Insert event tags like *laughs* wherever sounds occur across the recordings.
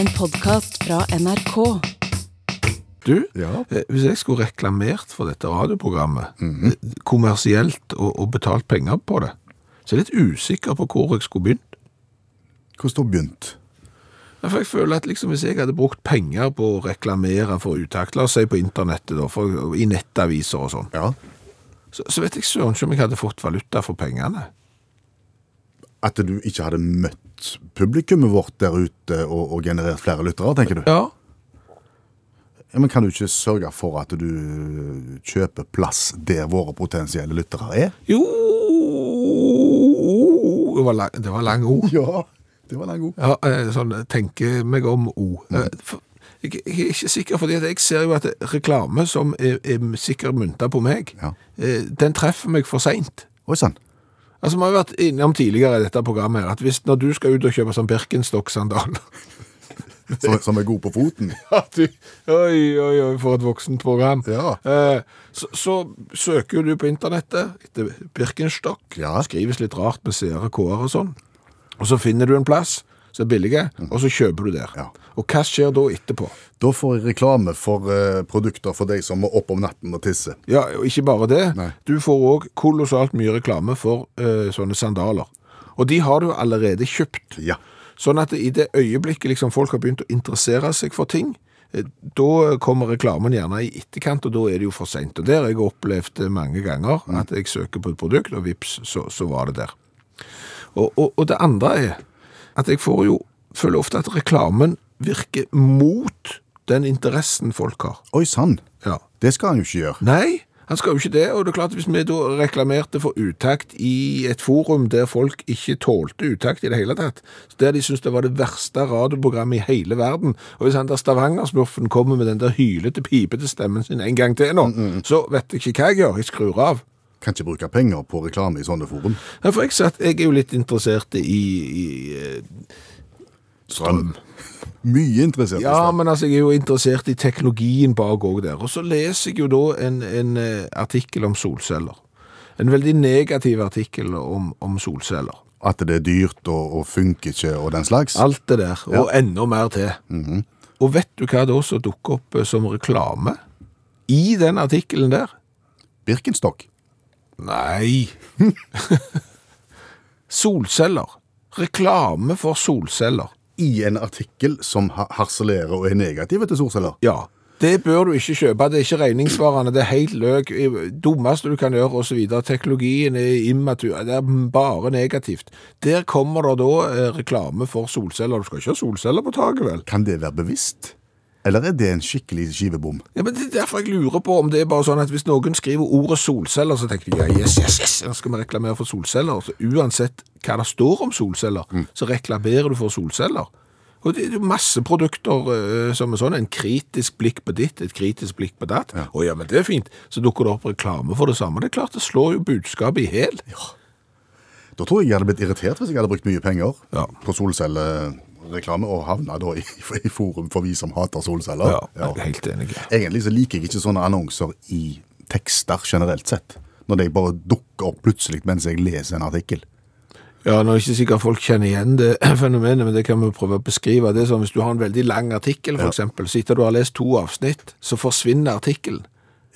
En podkast fra NRK. Du, Ja. eh, hvis jeg skulle reklamert for dette radioprogrammet, eh, kommersielt og, og betalt penger på det, så er jeg litt usikker på hvor jeg skulle begynt. Hvordan du begynt? Ja, For jeg føler at liksom hvis jeg hadde brukt penger på å reklamere for utakt, la oss si på internettet da, for, i nettaviser og sånn, Ja. så, så vet jeg søren ikke om jeg hadde fått valuta for pengene. At du ikke hadde møtt publikummet vårt der ute og, og generert flere lyttere, tenker du? Ja, Ja, men kan du ikke sørge for at du kjøper plass der våre potensielle lyttere er? jo, det var lang, det var lang ord. Ja, det var lang god. Ja, eh, sånn, tenke meg om O. Eh, Jeg jeg er ikke sikker, at jeg ser jo at reklame som er, er sikkert mynta på meg, Ja. eh, den treffer meg for seint. Oi sann. Altså, Vi har jo vært innom tidligere i dette programmet her, at hvis når du skal ut og kjøpe sånn Birkenstock-sandaler *laughs* Som, som er god på foten. *laughs* Ja, du, oi, oi, oi, for et voksent program. Ja. Eh, så, så søker du på internettet etter Birkenstock. Ja. Skrives litt rart med seere, k-er og sånn. Og så finner du en plass som er billige, og så kjøper du der. Ja. Og hva skjer da etterpå? Da får jeg reklame for eh, produkter for deg som må opp om natten og tisse. Ja, og ikke bare det. Nei. Du får òg kolossalt mye reklame for eh, sånne sandaler. Og de har du allerede kjøpt. Ja. Sånn at i det øyeblikket liksom folk har begynt å interessere seg for ting, eh, da kommer reklamen gjerne i etterkant, og da er det jo for sent. Og det har jeg opplevd eh, mange ganger, at jeg søker på et produkt, og vips, så, så var det der. Og, og, og det andre er at jeg får jo, føler ofte at reklamen virker mot den interessen folk har. Oi sann. Ja. Det skal han jo ikke gjøre. Nei, han skal jo ikke det, og det er klart hvis vi da reklamerte for utakt i et forum der folk ikke tålte utakt i det hele tatt, der de syntes det var det verste radioprogrammet i hele verden, og hvis han der Stavanger-smurfen kommer med den der hylete, pipete stemmen sin en gang til nå, så vet jeg ikke hva jeg gjør, jeg skrur av. Kan ikke bruke penger på reklame i sånne forum. Ja, For jeg, sa jeg er jo litt interessert i, i eh, strøm. *laughs* Mye interessert i Ja, men altså, jeg er jo interessert i teknologien bak òg der. Og så leser jeg jo da en, en eh, artikkel om solceller. En veldig negativ artikkel om, om solceller. At det er dyrt og, og funker ikke og den slags. Alt det der, og enda mer til. Og vet du hva da som dukker opp eh, som reklame i den artikkelen der? Birkenstock. Nei. *laughs* solceller. Reklame for solceller. I en artikkel som ha- harselerer og er negativ til solceller. Ja. Det bør du ikke kjøpe. Det er ikke regningssvarende. Det er helt løk. Dummeste du kan gjøre, osv. Teknologien er immatur. Det er bare negativt. Der kommer det da eh, reklame for solceller. Du skal ikke ha solceller på taket, vel? Kan det være bevisst? Eller er det en skikkelig skivebom? Ja, men Det er derfor jeg lurer på om det er bare sånn at hvis noen skriver ordet solceller, så tenker de ja, yes, yes, yes, nå skal vi reklamere for solceller. Så uansett hva det står om solceller, så reklamerer du for solceller. Og det er jo masse produkter uh, som er sånn, en kritisk blikk på ditt, et kritisk blikk på datt. Å ja, men det er fint. Så dukker det opp reklame for det samme. Det er klart, det slår jo budskapet i hel. Da tror jeg jeg hadde blitt irritert hvis jeg hadde brukt mye penger Ja. på solcellereklame og havna da i, i forum for vi som hater solceller. Ja, helt enig. Egentlig så liker jeg ikke sånne annonser i tekster generelt sett. Når de bare dukker opp plutselig mens jeg leser en artikkel. Ja, nå er det ikke sikkert folk kjenner igjen det *clears throat* fenomenet, men det kan vi prøve å beskrive. Det er sånn, Hvis du har en veldig lang artikkel, for eksempel, så etter du har lest to avsnitt, så forsvinner artikkelen.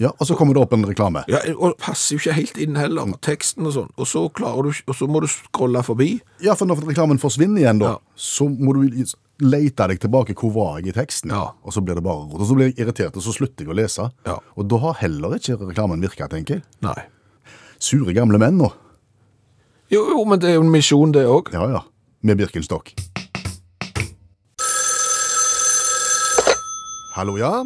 Ja, Og så kommer det opp en reklame. Ja, og passer jo ikke helt inn heller, teksten og sånn. Og så, klarer du, og så må du scrolle forbi. Ja, for når reklamen forsvinner igjen, da, Ja. så må du lete deg tilbake. Hvor var jeg i teksten? Ja. Og så blir det bare rot. Og så blir jeg irritert, og så slutter jeg å lese. Ja. Og da har heller ikke reklamen virka, tenker jeg. Nei. Sure gamle menn nå. Jo, jo, men det er jo en misjon, det òg. Ja ja. Med Birkenstock. Hallo, ja.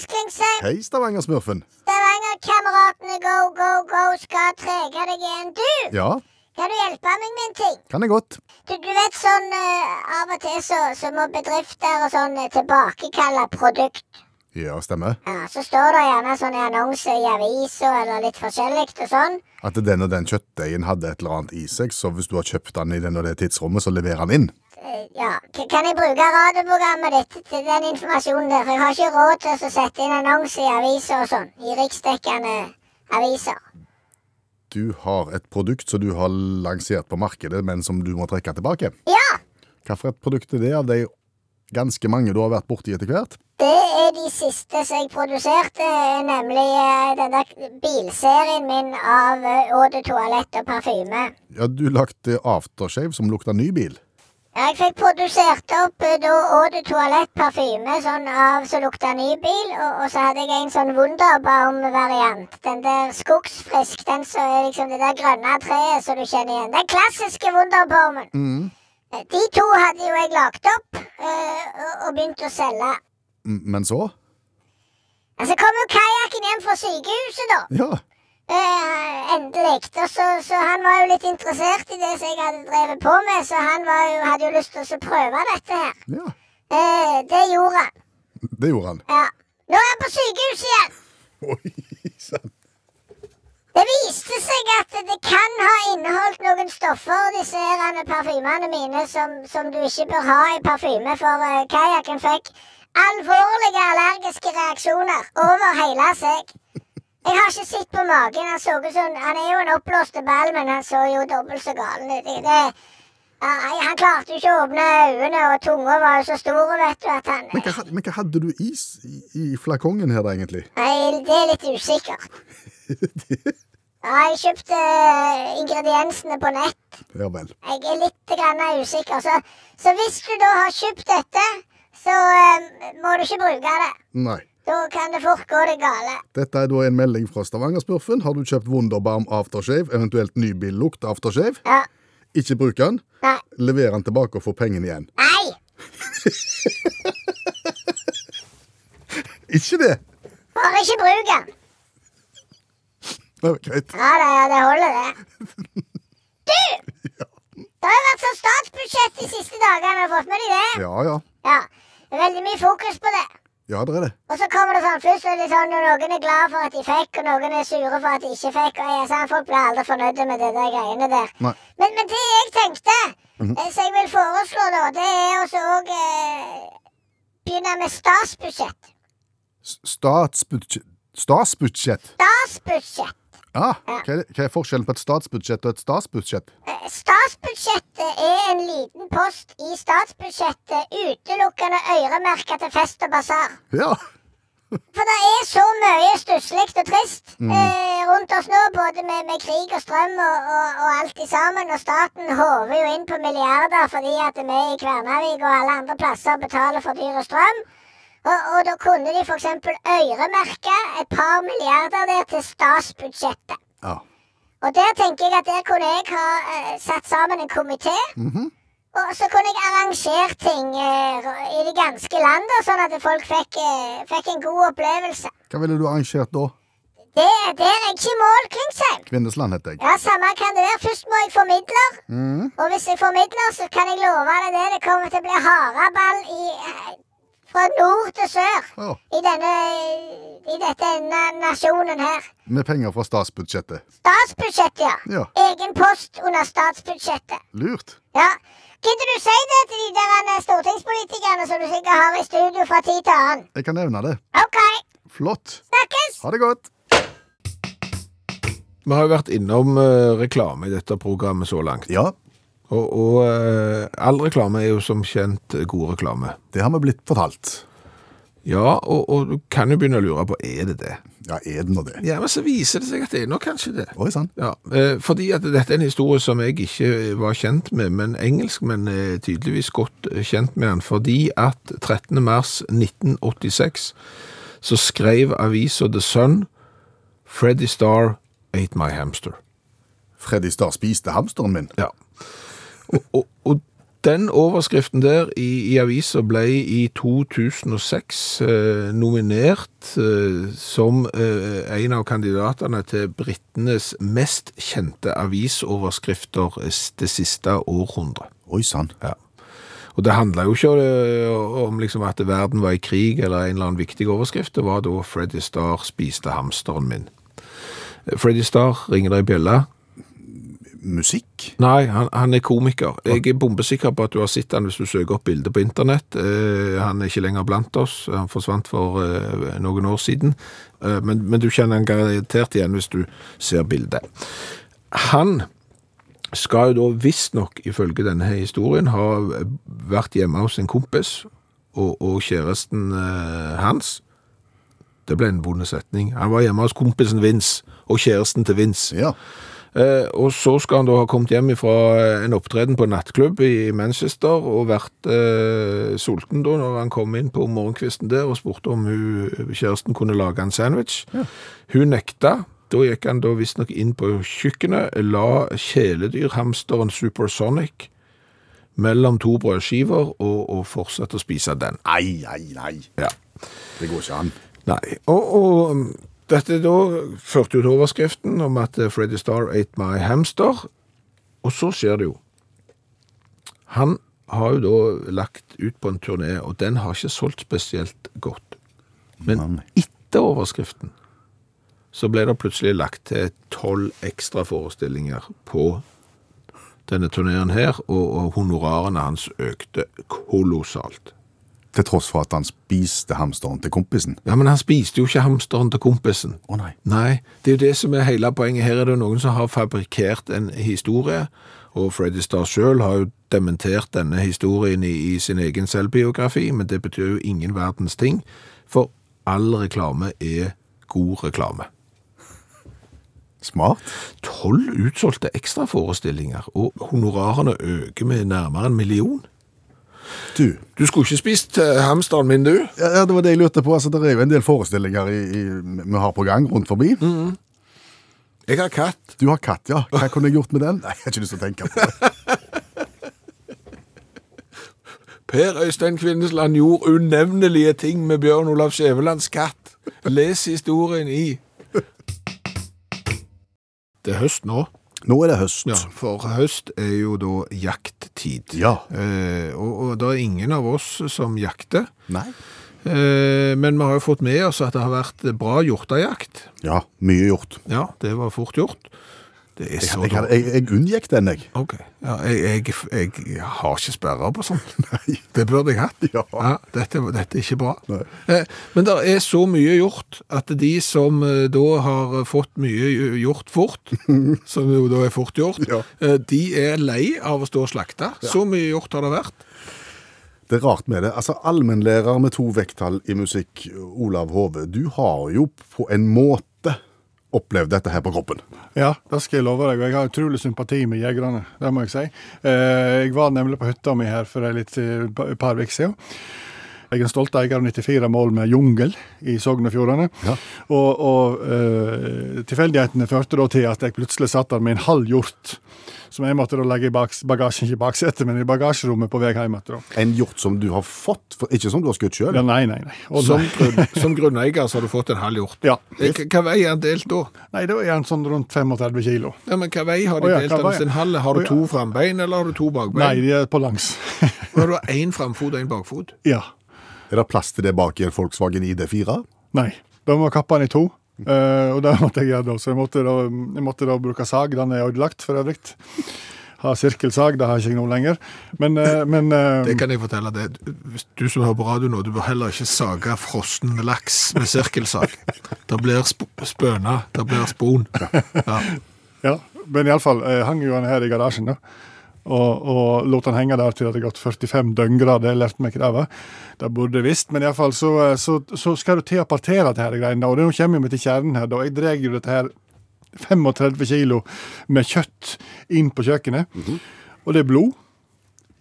Hallais, Klingsheim. Hei, Stavanger-smurfen. Stavanger-kameratene go, go, go skal trege deg igjen. Du, Ja, kan du hjelpe meg med en ting? kan jeg godt. Du, du vet sånn uh, Av og til så, så må bedrifter og sånn eh, tilbakekalle produkt. Ja, stemmer. Ja, Så står det gjerne sånn i annonse i avisa eller litt forskjellig og sånn. At den og den kjøttdeigen hadde et eller annet i seg, så hvis du har kjøpt den i den og det tidsrommet, så leverer den inn. Eh, Ja, Kan jeg bruke radioprogrammet ditt til den informasjonen der? For jeg har ikke råd til å sette inn annonser i aviser og sånn. I riksdekkende aviser. Du har et produkt som du har lansert på markedet, men som du må trekke tilbake. Ja! Hva for et produkt er det av de ganske mange du har vært borti etter hvert. Det er de siste som jeg produserte, nemlig eh, den der bilserien min av eh, Eau de Toalett og parfyme. Ja, Du lagde aftershave som lukta ny bil. Jeg fikk produsert opp eh, da Eau de Toalett parfyme sånn av som lukta ny bil, og, og så hadde jeg en sånn Wunderbaum-variant. Den der skogsfrisk, den som er liksom det der grønne treet som du kjenner igjen. Den klassiske Wunderbaumen. Mm. Eh, De to hadde jo jeg lagt opp øh, og, begynt å selge. Men Men så? Altså kom jo kajakken hjem fra sykehuset, da. Ja. Eh, endelig. Og så, så han var jo litt interessert i det som jeg hadde drevet på med, så han var jo, hadde jo lyst til å prøve dette her. ja. Eh, det gjorde han. Det gjorde han. Ja. Nå er han på sykehuset igjen! Oi sann. Det viste seg at det kan ha inneholdt noen stoffer, disse her parfymene mine, som, som du ikke bør ha i parfyme, for uh, kajakken fikk alvorlige allergiske reaksjoner over hele seg. Jeg har ikke sett på magen. Han så ut som Han er jo en oppblåst ball, men han så jo dobbelt så galen ut. Det, det, han klarte jo ikke å åpne øynene, og tunga var jo så stor, vet du, at han Men hva, men hva hadde du is i, i flakongen her, da, egentlig? Nei, det er litt usikkert. *laughs* Ja, jeg kjøpte eh, ingrediensene på nett. Ja vel. Jeg er litt grann usikker. Så, så hvis du da har kjøpt dette, så uh, må du ikke bruke det. Nei. Da kan det fort gå det gale. Dette er da en melding fra Stavanger-smurfen. Har du kjøpt Wunderbarm aftershave, eventuelt nybillukt aftershave? Ja. Ikke bruk den. Nei. Lever den tilbake og få pengene igjen. Nei! *laughs* Ikke det! Bare ikke bruk den. Det var greit. Ja, det, det holder, det. *laughs* Du! Det har jo vært sånn statsbudsjett de siste dagene. Har du fått med deg det? Ja ja. Ja. Er veldig mye fokus på det. Ja, det er det. Og så kommer det sånn, først er det sånn når noen er glad for at de fikk, og noen er sure for at de ikke fikk. og jeg, sånn, Folk blir aldri fornøyde med det der greiene der. Men, men det jeg tenkte, eh, som jeg vil foreslå da, det er også å eh, begynne med statsbudsjett. Statsbudsjett. Statsbudsjett? Statsbudsjett. Ja. Hva er, hva er forskjellen på et statsbudsjett og et statsbudsjett? Eh, Statsbudsjettet er en liten post i statsbudsjettet utelukkende øremerka til fest og basar. Ja. For det er så mye stusslig og trist eh, rundt oss nå, både med, med krig og strøm og, og, og alt i sammen. Og staten håver jo inn på milliarder fordi at vi i Kværnavik og alle andre plasser betaler for dyr og strøm. Og, og da kunne de f.eks. øremerke et par milliarder der til statsbudsjettet. ja. Og der tenker jeg at der kunne jeg ha uh, satt sammen en komité. Og så kunne jeg arrangert ting uh, i det ganske land, da, sånn at folk fikk, uh, fikk en god opplevelse. Hva ville du arrangert da? Det, det er jeg ikke i mål, Klingsheim. Kvinnesland heter jeg. Ja, Samme kan det være. Først må jeg få midler. Og hvis jeg får midler, så kan jeg love deg det. Det kommer til å bli haraball i, fra nord til sør Ja. i, denne, i dette nasjonen her. Med penger fra statsbudsjettet. Statsbudsjettet, ja. Ja. Egen post under statsbudsjettet. Lurt. Ja. Gidder du si det til de der eh, stortingspolitikerne som du sikkert har i studio fra tid til annen? Jeg kan nevne det. OK, Flott. snakkes! Ha det godt. Vi har jo vært innom eh, reklame i dette programmet så langt. Ja, Og, og eh, all reklame er jo som kjent god reklame. det har vi blitt fortalt. Ja, og, og du kan jo begynne å lure på, er det det? Ja, er det nå det? Ja, men så viser det seg at det er nok kanskje det. Oi sant. Ja, eh, fordi at dette er en historie som jeg ikke var kjent med, men engelskmenn er tydeligvis godt eh, kjent med den, fordi at 13. mars 1986 så skrev avisa The Sun Freddy Starr ate my hamster. Freddy Starr spiste hamsteren min. Ja. Og, *laughs* og, og den overskriften der i, i avisa ble i 2006 eh, nominert eh, som eh, en av kandidatene til brittenes mest kjente avisoverskrifter eh, det siste århundret. Oi sann. Ja. Og det handla jo ikke eh, om liksom at verden var i krig eller en eller annen viktig overskrift. Det var da Freddy Starr spiste hamsteren min. Freddy Starr ringer deg i bjella. Musikk? Nei, han, han er komiker. Jeg er bombesikker på at du har sett han hvis du søker opp bilder på internett. Eh, han er ikke lenger blant oss. Han forsvant for eh, noen år siden. Eh, men, men du kjenner han garantert igjen hvis du ser bildet. Han skal jo da visstnok, ifølge denne historien, ha vært hjemme hos en kompis og, og kjæresten eh, hans. Det ble en vond setning. Han var hjemme hos kompisen Vince og kjæresten til Vince. Ja. Eh, og så skal han da ha kommet hjem fra en opptreden på en nattklubb i Manchester og vært eh, sulten da når han kom inn på morgenkvisten der og spurte om hun, kjæresten kunne lage en sandwich. Hun nekta. Da gikk han da visstnok inn på kjøkkenet, la kjæledyrhamsteren Supersonic mellom to brødskiver og, og fortsatte å spise den. Nei, nei, nei. Ja. Det går ikke an. Nei, og, og um, dette da førte jo til overskriften om at eh, Freddy Starr ate my hamster, og så skjer det jo. Han har jo da lagt ut på en turné, og den har ikke solgt spesielt godt. Men etter overskriften så ble det plutselig lagt til tolv ekstra forestillinger på denne turneen her, og, og honorarene hans økte kolossalt. Til tross for at han spiste hamsteren til kompisen. Ja, men han spiste jo ikke hamsteren til kompisen. Å nei. Nei, det er jo det som er hele poenget. Her er det noen som har fabrikkert en historie, og Freddy Starr selv har jo dementert denne historien i, i sin egen selvbiografi, men det betyr jo ingen verdens ting, for all reklame er god reklame. Smart. Tolv utsolgte ekstraforestillinger, og honorarene øker med nærmere en million. Du, Du skulle ikke spist eh, hamsteren min, du? ja, det var det jeg lurte på. Altså, det er jo en del forestillinger i, i, vi har på gang rundt forbi. Jeg har katt. Du har katt, ja. Hva kunne jeg gjort med den? Nei, jeg har ikke lyst til å tenke på det. *laughs* Per Øystein Kvinnesland gjorde unevnelige ting med Bjørn Olav Skjævelands katt. Les historien i Det er høst nå. Nå er det høst. Ja, for høst er jo da jakttid. Ja. Eh, og, og det er ingen av oss som jakter. Nei. Eh, men vi har jo fått med oss at det har vært bra hjortejakt. Ja, mye gjort. Ja, det var fort gjort. Det er så jeg, jeg, jeg, jeg unngikk den, jeg. Ok. Ja, jeg, jeg, har ikke sperrer på sånt. *laughs* Nei. Det burde jeg hatt. *laughs* Ja. dette, dette er ikke bra. Nei. Eh, Men det er så mye gjort at de som eh, da har fått mye gjort fort, *laughs* som jo da er fort gjort, Ja. eh, de er lei av å stå og slakte. Så mye gjort har det vært. Det er rart med det. Altså, Allmennlærer med to vekttall i musikk, Olav Hove, du har jo på en måte opplevd dette her på kroppen. Ja, det skal jeg love deg. Og jeg har utrolig sympati med jegerne, det må jeg si. Eh, Jeg var nemlig på hytta mi her for et et par uker siden. Jeg er en stolt eier av 94 mål med jungel i Sogn og Fjordane. Ja. Og, og eh, tilfeldighetene førte da til at jeg plutselig satt der med en halv hjort. Som jeg måtte da legge i bagasjen, ikke i baksetet, men i bagasjerommet på vei hjem da. En hjort som du har fått, for, ikke som du har skutt sjøl. Ja, nei, nei, nei. Som, grunn, *laughs* som grunneier så har du fått en halv hjort. Ja. Eh, Hva vei veier han delt da? nei, da er den sånn rundt 35 kilo. Ja, men Hva vei har de delt den sin halve? Har du to frambein, eller har du to bakbein? Nei, de er på langs. Har du *laughs* én framfot og én bakfot? ja. Er det plass til det bak i en Volkswagen ID4? Nei. Da må jeg kappe den i to. Uh, og det måtte jeg gjøre da. Så jeg måtte da, jeg måtte da bruke sag. Den er ødelagt for øvrig. Ha sirkelsag, det har jeg ikke nå lenger. Men, uh, men uh, Det kan jeg fortelle deg. Du som hører på radio nå, du bør heller ikke sage frossen laks med sirkelsag. Det blir sp spøna, det blir spon. Ja. Ja, men iallfall hang jo han her i garasjen, da. Og, og lot han henge der til det hadde gått 45 døgngrader. Jeg lærte meg ikke det var. Det burde jeg visst. Men iallfall så, eh, så, så skal du til å partere dette her greiene. Og nå kommer vi til kjernen her. da. Jeg drar jo dette her 35 kilo med kjøtt inn på kjøkkenet. Og det er blod.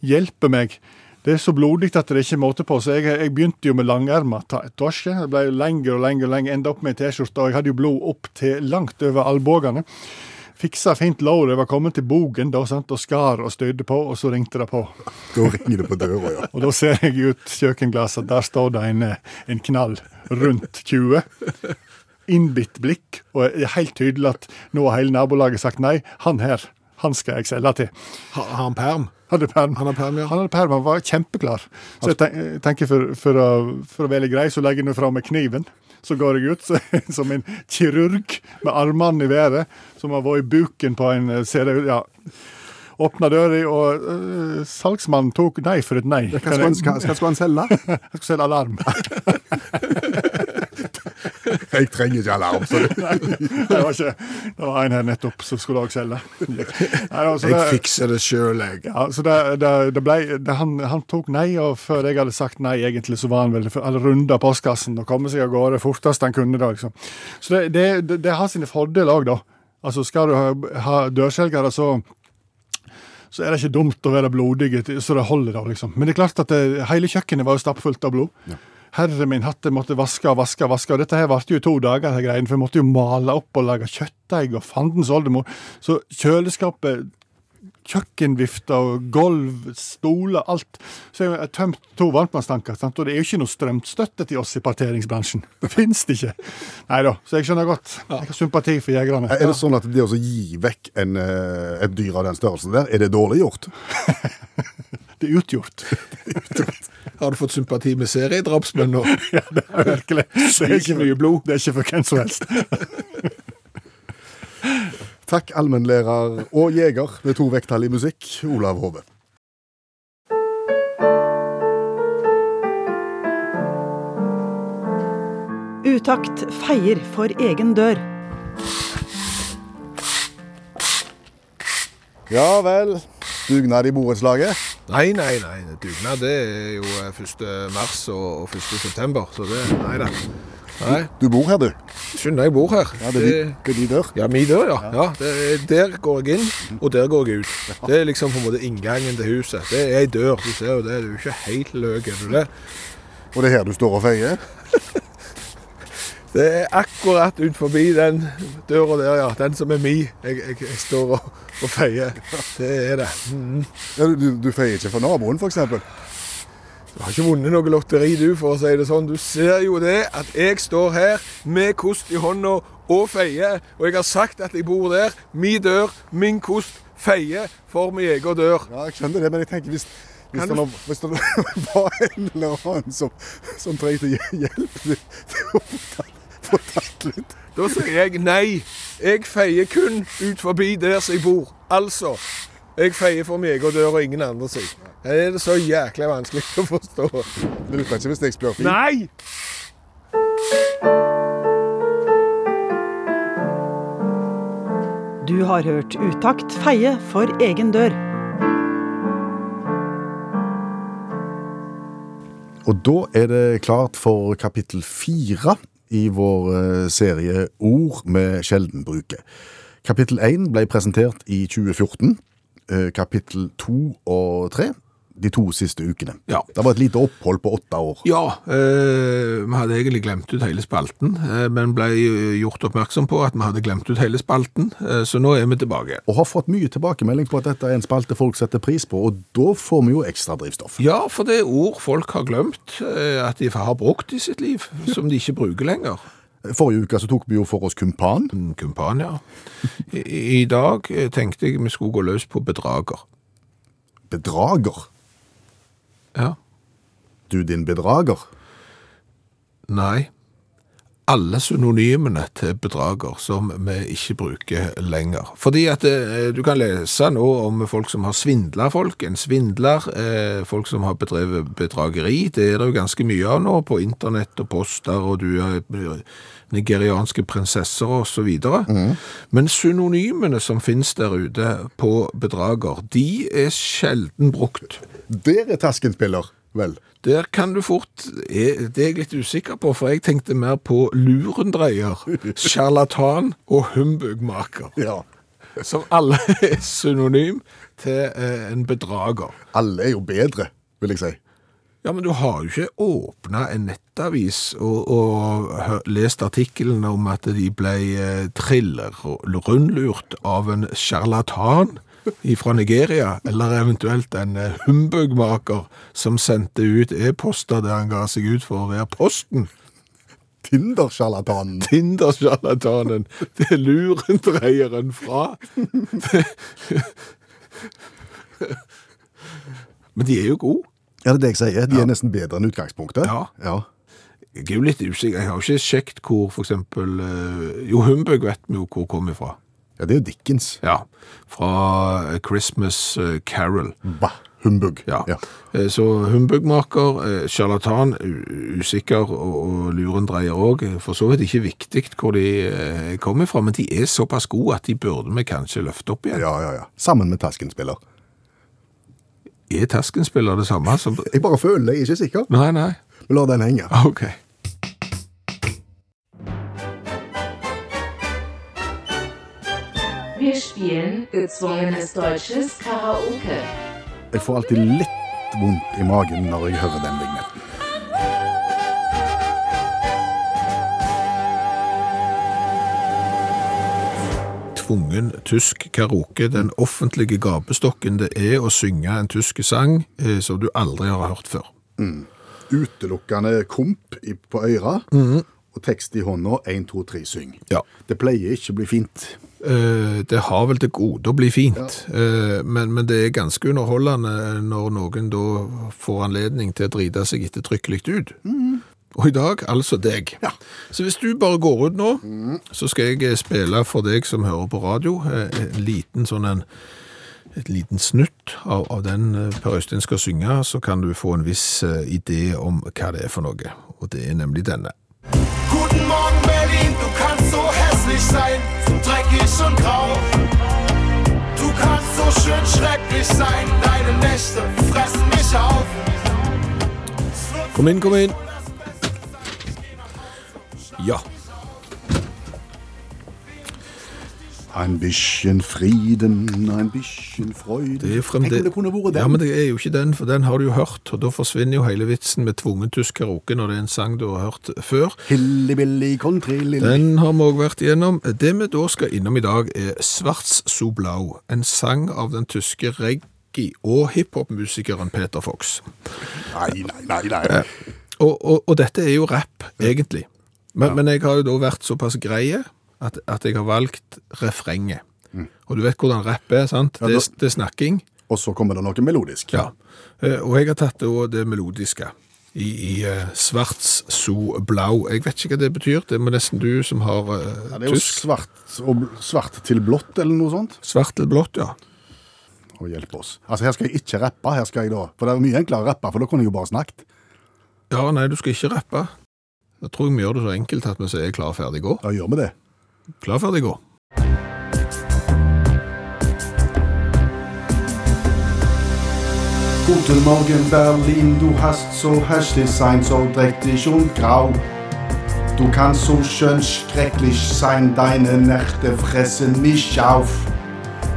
Hjelper meg. Det er så blodig at det ikke er måte på, så jeg, jeg begynte jo med langerma torske. Det ble lengre og lengre, lengre, enda opp med en T-skjorte, og jeg hadde jo blod opp til langt over albuene. Fiksa fint lår, jeg var kommet til bogen da, sant, og skar og støyde på, og så ringte det på. Da ringer det på døra, ja. *laughs* Og da ser jeg ut kjøkkenglasset, der står det en, en knall rundt 20. Innbitt blikk, og det er helt tydelig at nå har hele nabolaget sagt nei, han her, han skal jeg selge til. Har han perm? Hadde perm. Han perm, ja. Han perm, han var kjempeklar. Så jeg tenker for, for, å, for å være grei, så legger jeg nå fra meg kniven. Så går jeg ut så, *laughs* som en kirurg med armene i været, som har vært i buken på en eh, ser det ja. Åpna døra, og uh, salgsmannen tok nei for et nei. Hva skal han, selge? han? Jeg skal *laughs* selge alarm. *laughs* *laughs* Jeg trenger ikke alarm. Så det, Det var, ikke, det var en her nettopp som skulle også selge. Nei, altså, Jeg fikser det sjøl, jeg. Ja, så det, det, det ble, det, han, han tok nei, og før jeg hadde sagt nei, egentlig, så var han vel alle runda postkassen og komme seg av gårde fortest han kunne. da, liksom. Så det, har sine fordeler òg, da. Altså, skal du ha, ha dørselgere, så så er det ikke dumt å være blodig så det holder, da, liksom. Men det er klart at det, hele kjøkkenet var jo stappfullt av blod. Herre min hatt, jeg måtte vaske og vaske og vaske. Og dette her varte jo i to dager, her greien, for jeg måtte jo male opp og lage kjøttdeig og fandens oldemor. Så kjøleskapet kjøkkenvifter og gulv, stoler, alt. Så jeg har tømt to varmtvannstanker. sant? Og det er jo ikke noe strømstøtte til oss i parteringsbransjen. *laughs* Det fins det ikke. Nei da, så jeg skjønner godt. Jeg har sympati for jegerne. er det sånn at det å gi vekk en, eh, et dyr av den størrelsen der, er det dårlig gjort? *laughs* *laughs* Det er utgjort. Har du fått sympati med seriedrapsmenn nå? *laughs* Ja, det er virkelig. Det er ikke mye blod. Det er ikke for hvem som helst. *laughs* Takk, allmennlærer og jeger med to vekttall i musikk, Olav Hove. Utakt feier for egen dør. Ja vel. Dugnad i borettslaget. Nei, nei, nei. Dugnad det er jo eh, 1. mars og og 1. september, så det Nei da. Nei, Du bor her, du. skjønner jeg bor her. Ja, det er de, det er de dør. Ja, min dør, ja. ja det er, der går jeg inn, og der går jeg ut. Det er liksom på en måte inngangen til huset. Det er ei dør, du ser jo det. Du er jo ikke helt løk, er du det? Og det er her du står og feier. *laughs* Det er akkurat ut forbi den døra der, ja. Den som er mi. Jeg, jeg, jeg står og, og feier. Det er det. Mm. Ja, du, du, feier ikke for naboen, f.eks.? Du har ikke vunnet noe lotteri, du, for å si det sånn. Du ser jo det at jeg står her med kost i hånda og feier. Og jeg har sagt at jeg bor der. Min dør, min kost, feier for min egen dør. Ja, jeg skjønner det, men jeg tenker hvis, hvis, det, hvis det *laughs* var en eller annen som, som trengte hjelp til å få få litt Da sier jeg nei. Jeg feier kun ut forbi der som jeg bor. Altså, jeg feier for min egen dør og ingen andre sin. Er det så jæklig vanskelig å forstå? Det lukter ikke hvis jeg spør fint. Nei! Du har hørt Utakt feie for egen dør. Og da er det klart for kapittel fire i vår eh, serie Ord med sjeldenbruket. Kapittel 1 ble presentert i 2014. eh, Kapittel 2 og 3 de to siste ukene. Ja. Det var et lite opphold på åtte år. Ja, eh, vi hadde egentlig glemt ut hele spalten, eh, men ble eh, gjort oppmerksom på at vi hadde glemt ut hele spalten, eh, så nå er vi tilbake. Og har fått mye tilbakemelding på at dette er en spalte folk setter pris på, og da får vi jo ekstra drivstoff. Ja, for det er ord folk har glemt eh, at de har brukt i sitt liv, som de ikke bruker lenger. *laughs* Forrige uke så tok vi jo for oss kumpan. Mm, Kumpan, ja. I, I dag eh, tenkte jeg vi skulle gå løs på bedrager. Bedrager. Ja. Du din bedrager. Nei. Alle synonymene til bedrager som vi ikke bruker lenger. Fordi at eh, du kan lese nå om folk som har svindla folk. En svindler, eh, folk som har bedrevet bedrageri. Det er det jo ganske mye av nå på internett og poster, og du er eh, nigerianske prinsesser så videre. Men synonymene som finnes der ute på bedrager, de er sjelden brukt. Der er taskenspiller, vel. Der kan du fort er- Det er jeg litt usikker på, for jeg tenkte mer på lurendreier, *laughs* sjarlatan og humbugmaker. Ja. Som alle *laughs* er synonym til eh, en bedrager. Alle er jo bedre, vil jeg si. Ja, men du har jo ikke åpna en nettavis og, og lest artikkelen om at de ble eh, triller og rundlurt av en sjarlatan fra Nigeria, eller eventuelt en eh, humbugmaker som sendte ut e-poster der han ga seg ut for å være posten. Tindersjarlatanen. Tindersjarlatanen. Det er lurendreieren fra. Men de er jo gode. Ja, det er det jeg sier. De er nesten bedre enn utgangspunktet. Ja. ja. Jeg er jo litt usikker. Jeg har jo ikke sjekket hvor eksempel eh, Jo, humbug vet vi jo hvor kommer fra. Ja, det er jo Dickens. Ja, fra Christmas eh, Carol. Bah. Humbug. Ja. ja. Så humbugmaker, eh, sjarlatan, usikker og, luren lurendreier òg. For så vidt ikke viktig hvor de eh, kommer fra, men de er såpass gode at de burde vi kanskje løfte opp igjen. Ja, ja, ja. Sammen med Tasken-spiller. Er Tasken-spiller det samme som Jeg bare føler, jeg er ikke sikker. Nei, nei. Vi lar den henge. OK. Wir spielen gezwungenes deutsches Karaoke. Jeg får alltid litt vondt i magen når jeg hører den vignetten. Tvungen tysk karaoke. Den offentlige gapestokken det er å synge en tysk sang eh, som du aldri har hørt før. Utelukkende komp i- på øra, og tekst i hånda, 1, 2, 3, syng. Ja. Det pleier ikke å bli fint. Eh, Det har vel til gode å bli fint, Eh, men, men det er ganske underholdende når noen da får anledning til å drite seg ettertrykkelig ut. Og i dag altså deg. Ja. Så hvis du bare går ut nå, så skal jeg eh, spille for deg som hører på radio, eh, en liten sånn en et liten snutt av, av den eh, Per Øystein skal synge, så kan du få en viss eh, idé om hva det er for noe. Og det er nemlig denne. Hässlich sein, so dreckig und grau. Du kannst so schön schrecklich sein, deine Nächte fressen mich auf. Kom inn, kom inn. Ja. Ein bisschen Frieden, ein bisschen Freude. Det er Tenk om det kunne vært den. Ja, men det er jo ikke den, for den har du jo hørt, og da forsvinner jo hele vitsen med tvungen tysk karaoke når det er en sang du har hørt før. Hilly-billy country lily. Den har vi også vært igjennom. Det vi da skal innom i dag er Svarts so blau, en sang av den tyske reggae- og hiphop-musikeren Peter Fox. Nei, nei, nei, nei. Og, og, og dette er jo rap, egentlig. Men, men jeg har jo da vært såpass greie at, at jeg har valgt refrenget. Og du vet hvordan rapp er, sant? Ja, Det, er- det er snakking. Og så kommer det noe melodisk. Ja, Eh, og jeg har tatt det, det melodiske i, i eh, svarts so blau. Jeg vet ikke hva det betyr, det må nesten du som har uh, Ja, det er jo tysk. svart, og svart til blått, eller noe sånt. Svart til blått, ja. Og hjelp oss. Altså, her skal jeg ikke rappe, her skal jeg da. For det er mye enklere å rappe, for da kunne jeg jo bare snakket. Ja, nei, du skal ikke rappe. Da tror jeg vi gjør det så enkelt at vi sier klar, ferdig, gå. Da gjør vi det. Klar, ferdig, gå. Guten Morgen Berlin, du hast so hässlich sein, so dreckig und grau. Du kannst so schön schrecklich sein, deine Nächte fressen mich auf.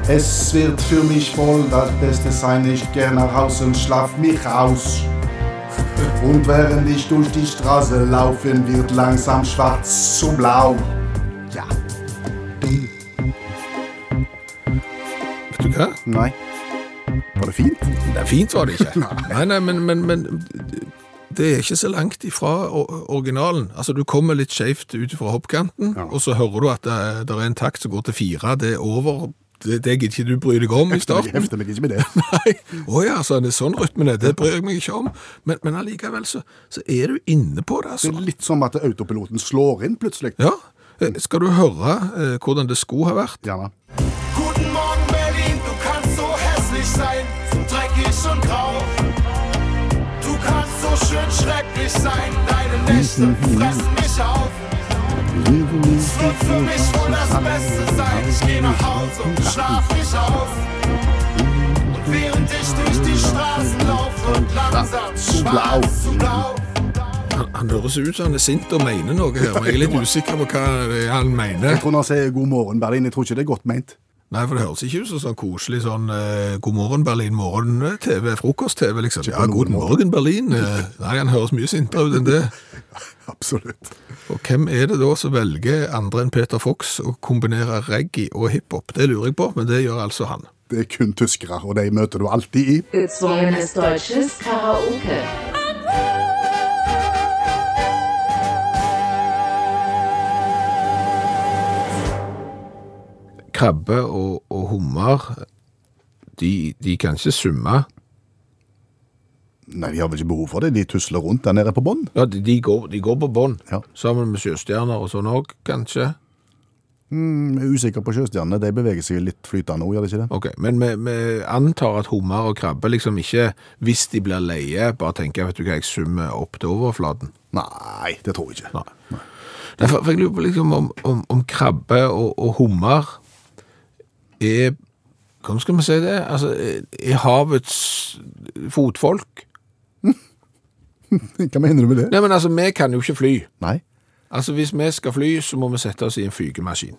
Es wird für mich wohl das Beste sein, ich geh nach Hause und schlaf mich aus. Und während ich durch die Straße laufen, wird langsam schwarz zu blau. Vet? Nei. Var det fint? Det er fint var det ikke. *laughs* Nei, nei, men, men, men det er ikke så langt ifra originalen. Altså, du kommer litt skjevt ut fra hoppkanten, Ja. og så hører du at det, det er en takt som går til fire. Det er over. Det, det gidder ikke du bry deg om i starten. Jeg meg ikke med det. *laughs* Nei. Å ja, så er det sånn rytmen er. Det bryr jeg meg ikke om. Men, men allikevel så, så er du inne på det, Det altså. er litt som at autopiloten slår inn plutselig. Ja. Eh, Skal du høre eh, hvordan det skulle ha vært? Gjerne. So hässlich sein, so dreckig und grau. Du kannst so schön schrecklich sein, deine Nächte fressen mich auf. Es wird für mich wohl das Beste sein, ich geh nach Hause und schlaf mich aus. Und während ich durch die Straßen laufe und langsam schwarz zu blau. Han, høres ut som han er sint og mener noe her, men jeg er litt *laughs* usikker på hva han mener. Jeg tror han sier god morgen, Berlin, jeg tror ikke det er godt ment. Nei, for det høres ikke ut som sånn koselig sånn eh, God morgen Berlin, morgen-TV, frokost-TV, liksom. Ja, god morgen Berlin. Eh, Nei, han høres mye sintere ut enn det. *laughs* Absolutt. Og hvem er det da som velger andre enn Peter Fox å kombinere reggae og hiphop? Det lurer jeg på, men det gjør altså han. Det er kun tyskere, og de møter du alltid i. Gezwungenes deutsches Karaoke. Krabbe og, og hummer, de, de kan ikke summe. Nei, de har vel ikke behov for det. De tusler rundt der nede på bånn. Ja, de, de, går, de går på bånd, Ja. sammen med sjøstjerner og sånn òg, kanskje. Mm, jeg er usikker på sjøstjernene. De beveger seg litt flytende òg, gjør de ikke det? Ok, Men vi, vi antar at hummer og krabbe liksom ikke, hvis de blir leie, bare tenker vet du hva, jeg summer opp til overflaten. Nei, det tror jeg ikke. Nei. Derfor, for jeg lurer på liksom om, om, om krabbe og, og hummer er Hvordan skal vi si det? Altså, er- havets fotfolk? Hva mener du med det? Nei, men altså, vi kan jo ikke fly. Nei. Altså, hvis vi skal fly, så må vi sette oss i en fygemaskin.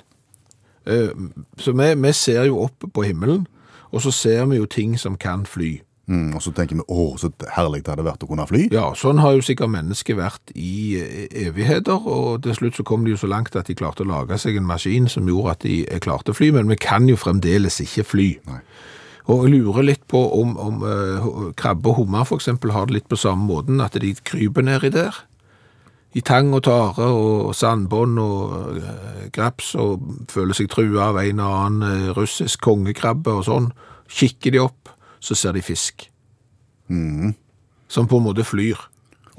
Eh, Så vi, vi ser jo opp på himmelen, og så ser vi jo ting som kan fly. Mm, og så tenker vi å, så herlig det hadde vært å kunne fly. Ja, sånn har jo sikkert mennesket vært i eh, evigheter, og til slutt så kom de jo så langt at de klarte å lage seg en maskin som gjorde at de eh, klarte å fly, men vi kan jo fremdeles ikke fly. Nei. Og jeg lurer litt på om, om uh, krabbe og hummer eksempel har det litt på samme måten, at de kryper nedi der. I tang og tare og sandbånd og uh, graps og føler seg trua av en og annen uh, russisk kongekrabbe og sånn. Kikker de opp, så ser de fisk. Som på en måte flyr.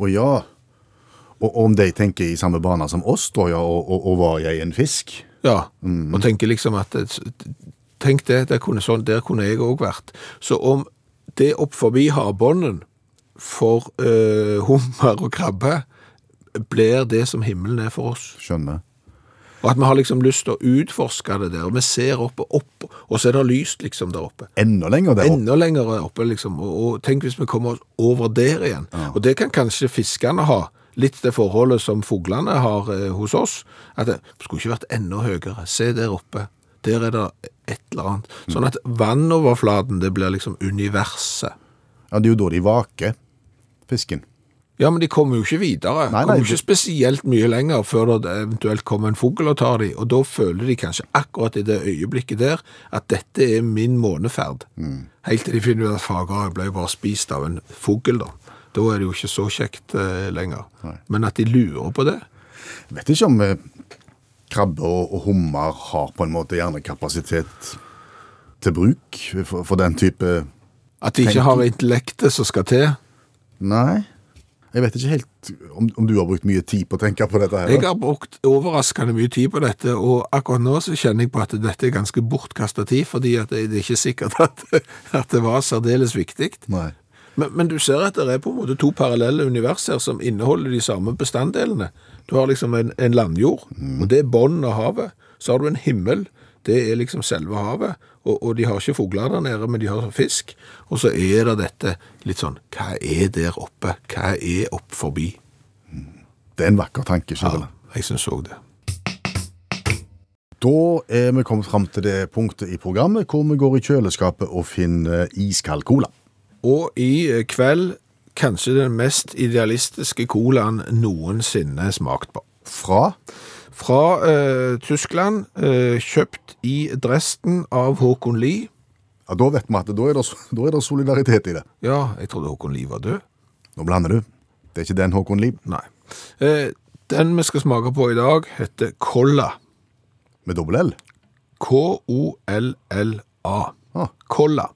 Å ja. Og om de tenker i samme bane som oss, da, ja, og, og, og var jeg en fisk? Ja, og tenker liksom at Tenk det, der kunne, sånn, der kunne jeg òg vært. Så om det opp forbi havbunnen for eh, hummer og krabbe blir det som himmelen er for oss. Skjønner. Og at vi har liksom lyst til å utforske det der. og Vi ser oppe, opp, og så er det lyst liksom der oppe. Enda lenger der oppe. Enda lenger oppe, liksom. Og, og tenk hvis vi kommer oss over der igjen. Og det kan kanskje fiskerne ha. Litt det forholdet som fuglene har eh, hos oss. At det skulle ikke vært enda høyere. Se der oppe. Der er det et eller annet. Sånn at vannoverflaten, det blir liksom universet. Ja, det er jo da de vaker, fisken. Ja, men de kommer jo ikke videre. Nei, nei, kommer ikke spesielt mye lenger før det eventuelt kommer en fugl og tar dem, og da føler de kanskje akkurat i det øyeblikket der at dette er min måneferd. Mm. Helt til de finner ut at Fagerhaug ble bare spist av en fugl da. Da er det jo ikke så kjekt eh, lenger. Nei. Men at de lurer på det. Jeg vet ikke om eh, krabbe og, og hummer har på en måte hjernekapasitet til bruk for, for den type At de ikke Tenk- har intellektet som skal til. Nei. Jeg vet ikke helt om, om du har brukt mye tid på å tenke på dette her. Jeg har brukt overraskende mye tid på dette, og akkurat nå så kjenner jeg på at dette er ganske bortkastet tid, fordi det det er ikke sikkert at, *laughs* at det var særdeles viktig. Nei. Men, men du ser at det er på en måte to parallelle univers her som inneholder de samme bestanddelene. Du har liksom en, en landjord, og det er bunnen av havet. Så har du en himmel, det er liksom selve havet. Og, og de har ikke fugler der nede, men de har fisk. Og så er det dette litt sånn, hva er der oppe? Hva er opp forbi? Det er en vakker tanke, Ja, jeg synes også det. Da er vi kommet fram til det punktet i programmet hvor vi går i kjøleskapet og finner iskald cola. Og i kveld kanskje den mest idealistiske colaen noensinne smakt på. Fra Fra eh, Tyskland, eh, kjøpt i Dresden av Håkon Lie. ja, Da vet vi at da er, det, da er det solidaritet i det. Ja, jeg trodde Håkon Lie var død. Nå blander du. Det er ikke den Håkon Lie. Nei. Eh, den vi skal smake på i dag heter Kolla. med dobbel L. K-O-L-L-A. Ah. Kolla.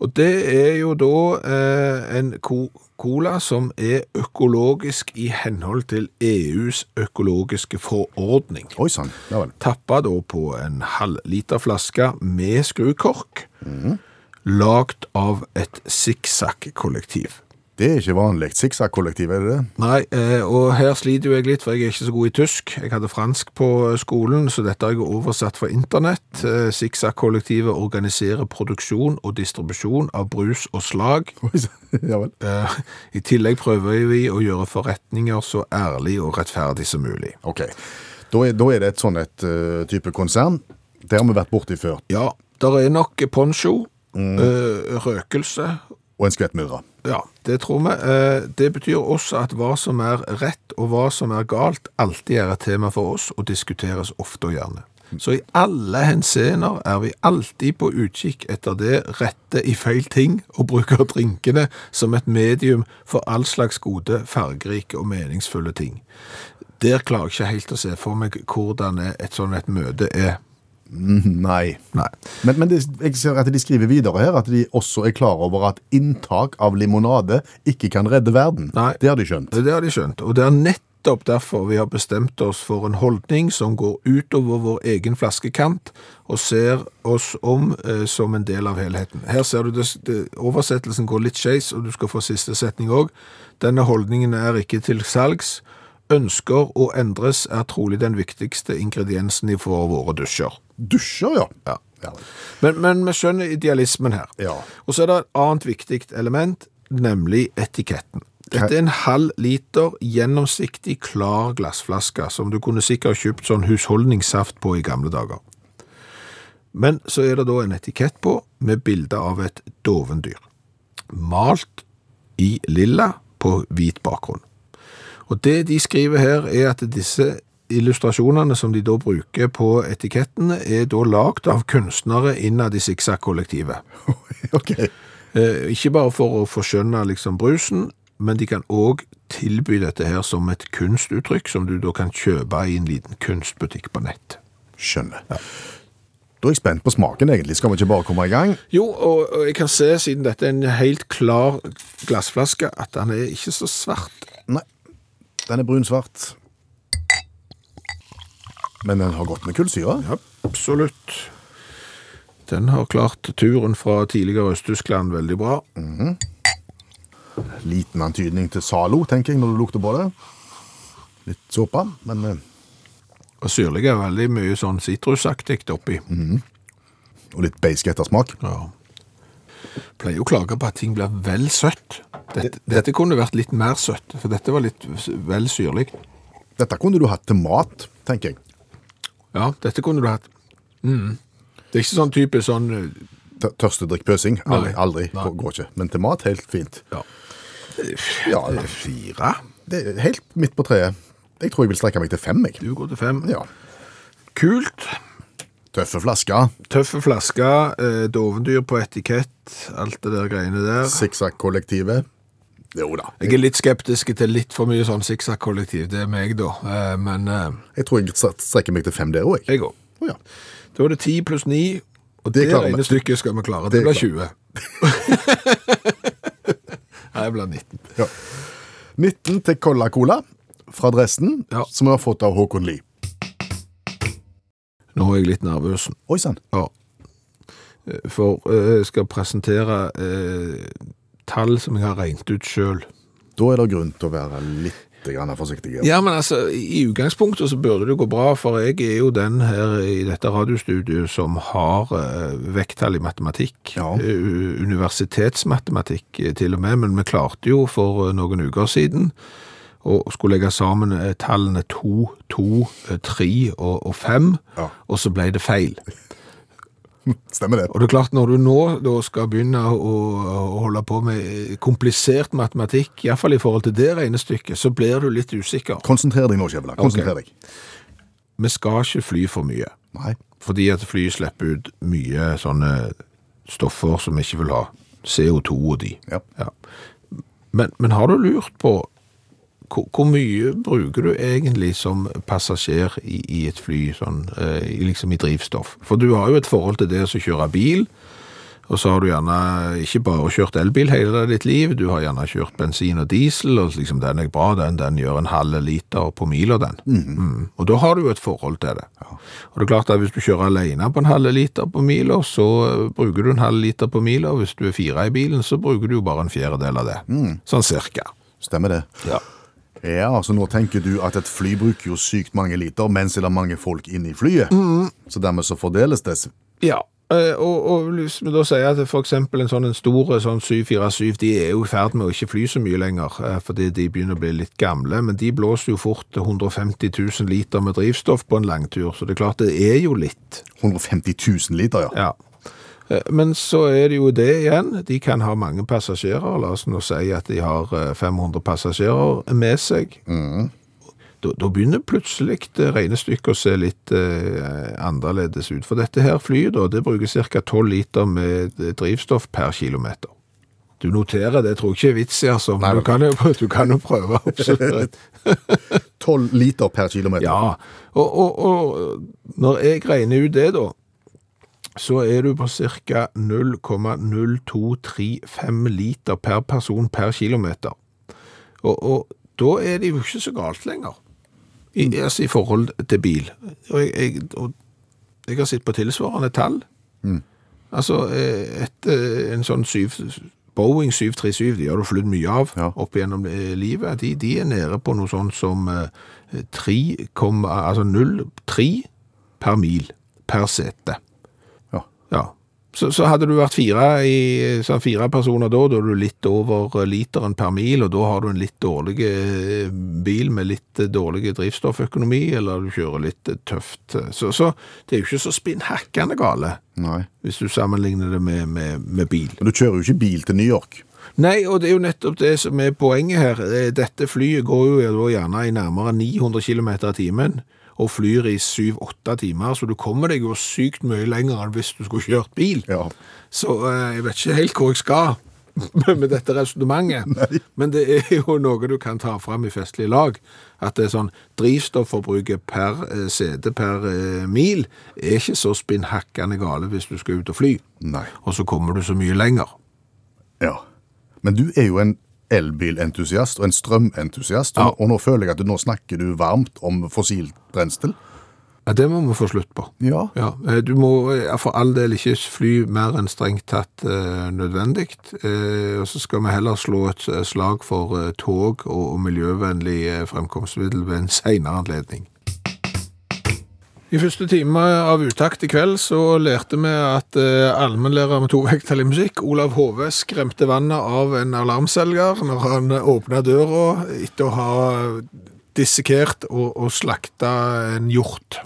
Og det er jo da eh, en ko cola som er økologisk i henhold til EUs økologiske forordning. Oi sann. Ja vel. Tappa da på en halvliterflaske med skrukork, lagd av et sikksakk-kollektiv. Det er ikke vanlig. Sikksakk-kollektiv, er det det? Nei, eh, og her sliter jo jeg litt, for jeg er ikke så god i tysk. Jeg hadde fransk på skolen, så dette har jeg oversatt fra internett. Eh, Sikksakk-kollektivet organiserer produksjon og distribusjon av brus og slag. *laughs* Ja vel. Eh, I tillegg prøver vi å gjøre forretninger så ærlig og rettferdig som mulig. Ok. Da er, da er det et sånn et eh, type konsern. Det har vi vært borti før. Ja, der er nok poncho, eh, røkelse, Og en skvett myrra. Ja, det tror vi. Eh, Det betyr også at hva som er rett og hva som er galt, alltid er et tema for oss og diskuteres ofte og gjerne. Så i alle henseender er vi alltid på utkikk etter det rette i feil ting, og bruker drinkene som et medium for all slags gode, fargerike og meningsfulle ting. Der klarer jeg ikke helt å se for meg hvordan et sånt et møte er. *laughs* Nei. Nei. Men, men de, jeg ser at de skriver videre her at de også er klar over at inntak av limonade ikke kan redde verden. Nei. Det har de skjønt. Det har de skjønt. Og det er nettopp derfor vi har bestemt oss for en holdning som går utover vår egen flaskekant og ser oss om eh, som en del av helheten. Her ser du det, det, oversettelsen går litt skeis, og du skal få siste setning òg. Denne holdningen er ikke til salgs. Ønsker å endres er trolig den viktigste ingrediensen i for våre dusjer. Dusjer, ja. Ja. ja. Men, men vi skjønner idealismen her. Ja. Og så er det et annet viktig element, nemlig etiketten. Dette er en halv liter gjennomsiktig klar glassflaske, som du kunne sikkert kjøpt sånn husholdningssaft på i gamle dager. Men så er det da en etikett på med bilde av et dovendyr. Malt i lilla på hvit bakgrunn. Og det de skriver her er at disse illustrasjonene som de da bruker på etikettene, er da lagd av kunstnere innad i Sikksakk-kollektivet. *laughs* okay. Eh, ikke bare for å forskjønne liksom brusen, men de kan òg tilby dette her som et kunstuttrykk som du da kan kjøpe i en liten kunstbutikk på nett. Skjønner. Da er jeg spent på smaken, egentlig. Skal vi ikke bare komme i gang? Jo, og, og jeg kan se, siden dette er en helt klar glassflaske, at den er ikke så svart. Nei. Den er brunsvart. Men den har gått med kullsyre. Ja, absolutt. Den har klart turen fra tidligere Øst-Tyskland veldig bra. Liten antydning til Zalo, tenker jeg, når du lukter på det. Litt såpe, men eh, Og syrlig er veldig mye sånn sitrusaktig oppi. Og litt beisk ettersmak. Ja. Pleier å klage på at ting blir vel søtt. Dette, dette kunne vært litt mer søtt, for dette var litt vel syrlig. Dette kunne du hatt til mat, tenker jeg. Ja, dette kunne du hatt. Mm. Det er ikke sånn type sånn eh, Tørstedrikkpøsing. Aldri. Aldri. Nei. Går, går ikke. Men til mat, helt fint. Ja. Ja, er Fire? det er helt midt på treet. Jeg tror jeg vil strekke meg til fem, jeg. Du går til fem. Ja. Kult. Tøffe flasker. Tøffe flasker, eh, dovendyr på etikett, alt det der greiene der. Sikksakk-kollektivet. Jo da. Jeg er litt skeptisk til litt for mye sånn sikksakk-kollektiv. Det er meg, da. Eh, Men eh, Jeg tror jeg strekker meg til fem der òg, jeg. jeg òg. Oh, ja. Da er det ti pluss ni, og Det det, regnestykket skal vi klare. Det Det blir 20. *laughs* Nei, det blir 19. ja. 19 til Cola Cola fra Dresden, Ja. som vi har fått av Håkon Lie. Nå er jeg litt nervøs. Oi sann. Ja. Eh, For jeg skal presentere eh, tall som jeg har regnet ut sjøl. Da er det grunn til å være litt grann forsiktig. Ja, men altså, i utgangspunktet så burde det gå bra, for jeg er jo den her i dette radiostudiet som har uh, vekttall i matematikk. Ja. Uh, universitetsmatematikk eh, til og med, men vi klarte jo for noen uker siden å skulle legge sammen tallene 2, 2, 3 og, og 5, Ja. og så ble det feil. *laughs* Stemmer det. Og det er klart, når du nå skal begynne å, å holde på med komplisert matematikk, i hvert fall i forhold til det regnestykket, så blir du litt usikker. Konsentrer deg nå, Skjæveland. Konsentrer Ok. deg. Vi skal ikke fly for mye, Nei. fordi at fly slipper ut mye sånne stoffer som vi ikke vil ha. CO2 og de. Ja. Ja. Men, men har du lurt på hvor, mye bruker du egentlig som passasjer i, i et fly, sånn, eh, liksom i drivstoff? For du har jo et forhold til det å kjøre bil, og så har du gjerne ikke bare kjørt elbil hele ditt liv, du har gjerne kjørt bensin og diesel, og liksom den er bra, den, den gjør en halv liter på mila, den. Mm. Og da har du jo et forhold til det. Og det er klart at hvis du kjører alene på en halv liter på mila, så eh, bruker du en halv liter på mila, og hvis du er fire i bilen, så bruker du jo bare en fjerdedel av det. Sånn cirka. Stemmer det. Ja. Ja, altså nå tenker du at et fly bruker jo sykt mange liter, mens det er mange folk inne i flyet. Så dermed så fordeles det. Ja, eh, og, og hvis vi da sier at eksempel en sånn en stor sånn 747, de er jo i ferd med å ikke fly så mye lenger, eh, fordi de begynner å bli litt gamle, men de blåser jo fort 150 000 liter med drivstoff på en langtur, så det er klart det er jo litt. 150 000 liter, ja. Ja. Eh, Men så er det jo det igjen, de kan ha mange passasjerer, la oss nå si at de har eh, 500 passasjerer med seg. Da, da begynner plutselig det regnestykket å se litt eh, annerledes ut. For dette her flyet da, det bruker ca. 12 liter med eh, drivstoff per kilometer. Du noterer det, tror jeg ikke er vits i, altså, men du kan, jo, du kan jo prøve. *laughs* absolutt. *laughs* 12 liter per kilometer. Ja, og, og, og når jeg regner ut det da, så er du på ca. 0,0235 liter per person per kilometer. Og, og da er det jo ikke så galt lenger. I, altså, I forhold til bil. Og jeg, jeg, og jeg har sett på tilsvarende tall. Altså, etter et, eh, en sånn syv, Boeing 737, de har du flydd mye av Ja. opp gjennom eh, livet. De, de er nede på noe sånt som eh, 3, altså 0,3 per mil per sete. Ja. Så, så hadde du vært fire, i, sånn fire personer da, da er du litt over literen per mil, og da har du en litt dårlig eh, bil med litt dårlig drivstofføkonomi, eller du kjører litt eh, tøft. Så, så det er jo ikke så spinnhakkende gale, Nei. hvis du sammenligner det med, med, med bil. Men du kjører jo ikke bil til New York. Nei, og det er jo nettopp det som er poenget her. Eh, Dette flyet går jo gjerne i nærmere 900 km i timen, og flyr i 7-8 timer, så du kommer deg jo sykt mye lenger enn hvis du skulle kjørt bil. Ja. Så eh, jeg vet ikke helt hvor jeg skal *laughs* med dette resonemanget. Men det er jo noe du kan ta fram i festlig lag. At det er sånn drivstofforbruket per eh, sete per eh, mil er ikke så spinnhakkende gale hvis du skal ut og fly. Nei. Og så kommer du så mye lenger. Ja. Men du er jo en elbilentusiast og en strømentusiast, Ja. og nå føler jeg at du, nå snakker du varmt om fossilt brensel. Ja, det må vi få slutt på. Ja. Ja, eh, du må eh, for all del ikke fly mer enn strengt tatt eh, nødvendig. Eh, og så skal vi heller slå et slag for eh, tog og, og miljøvennlig fremkomstmiddel ved en senere anledning. I første time av utakt i kveld så lærte vi at eh, allmennlærer med tovektig musikk, Olav Hove, skremte vannet av en alarmselger når han åpna døra etter å ha dissekert og, og slakta en hjort.